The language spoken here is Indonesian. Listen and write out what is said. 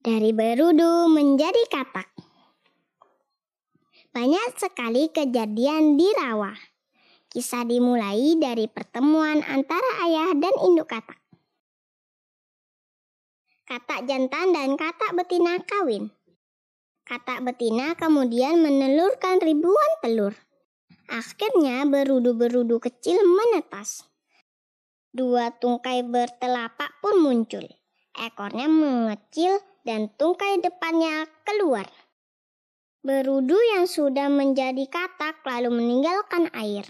Berudu menjadi katak. Banyak sekali kejadian di rawa. Kisah dimulai dari pertemuan antara ayah dan induk katak. Katak jantan dan katak betina kawin. Katak betina kemudian menelurkan ribuan telur. Akhirnya berudu-berudu kecil menetas. Dua tungkai bertelapak pun muncul. Ekornya mengecil dan tungkai depannya keluar. Berudu yang sudah menjadi katak lalu meninggalkan air.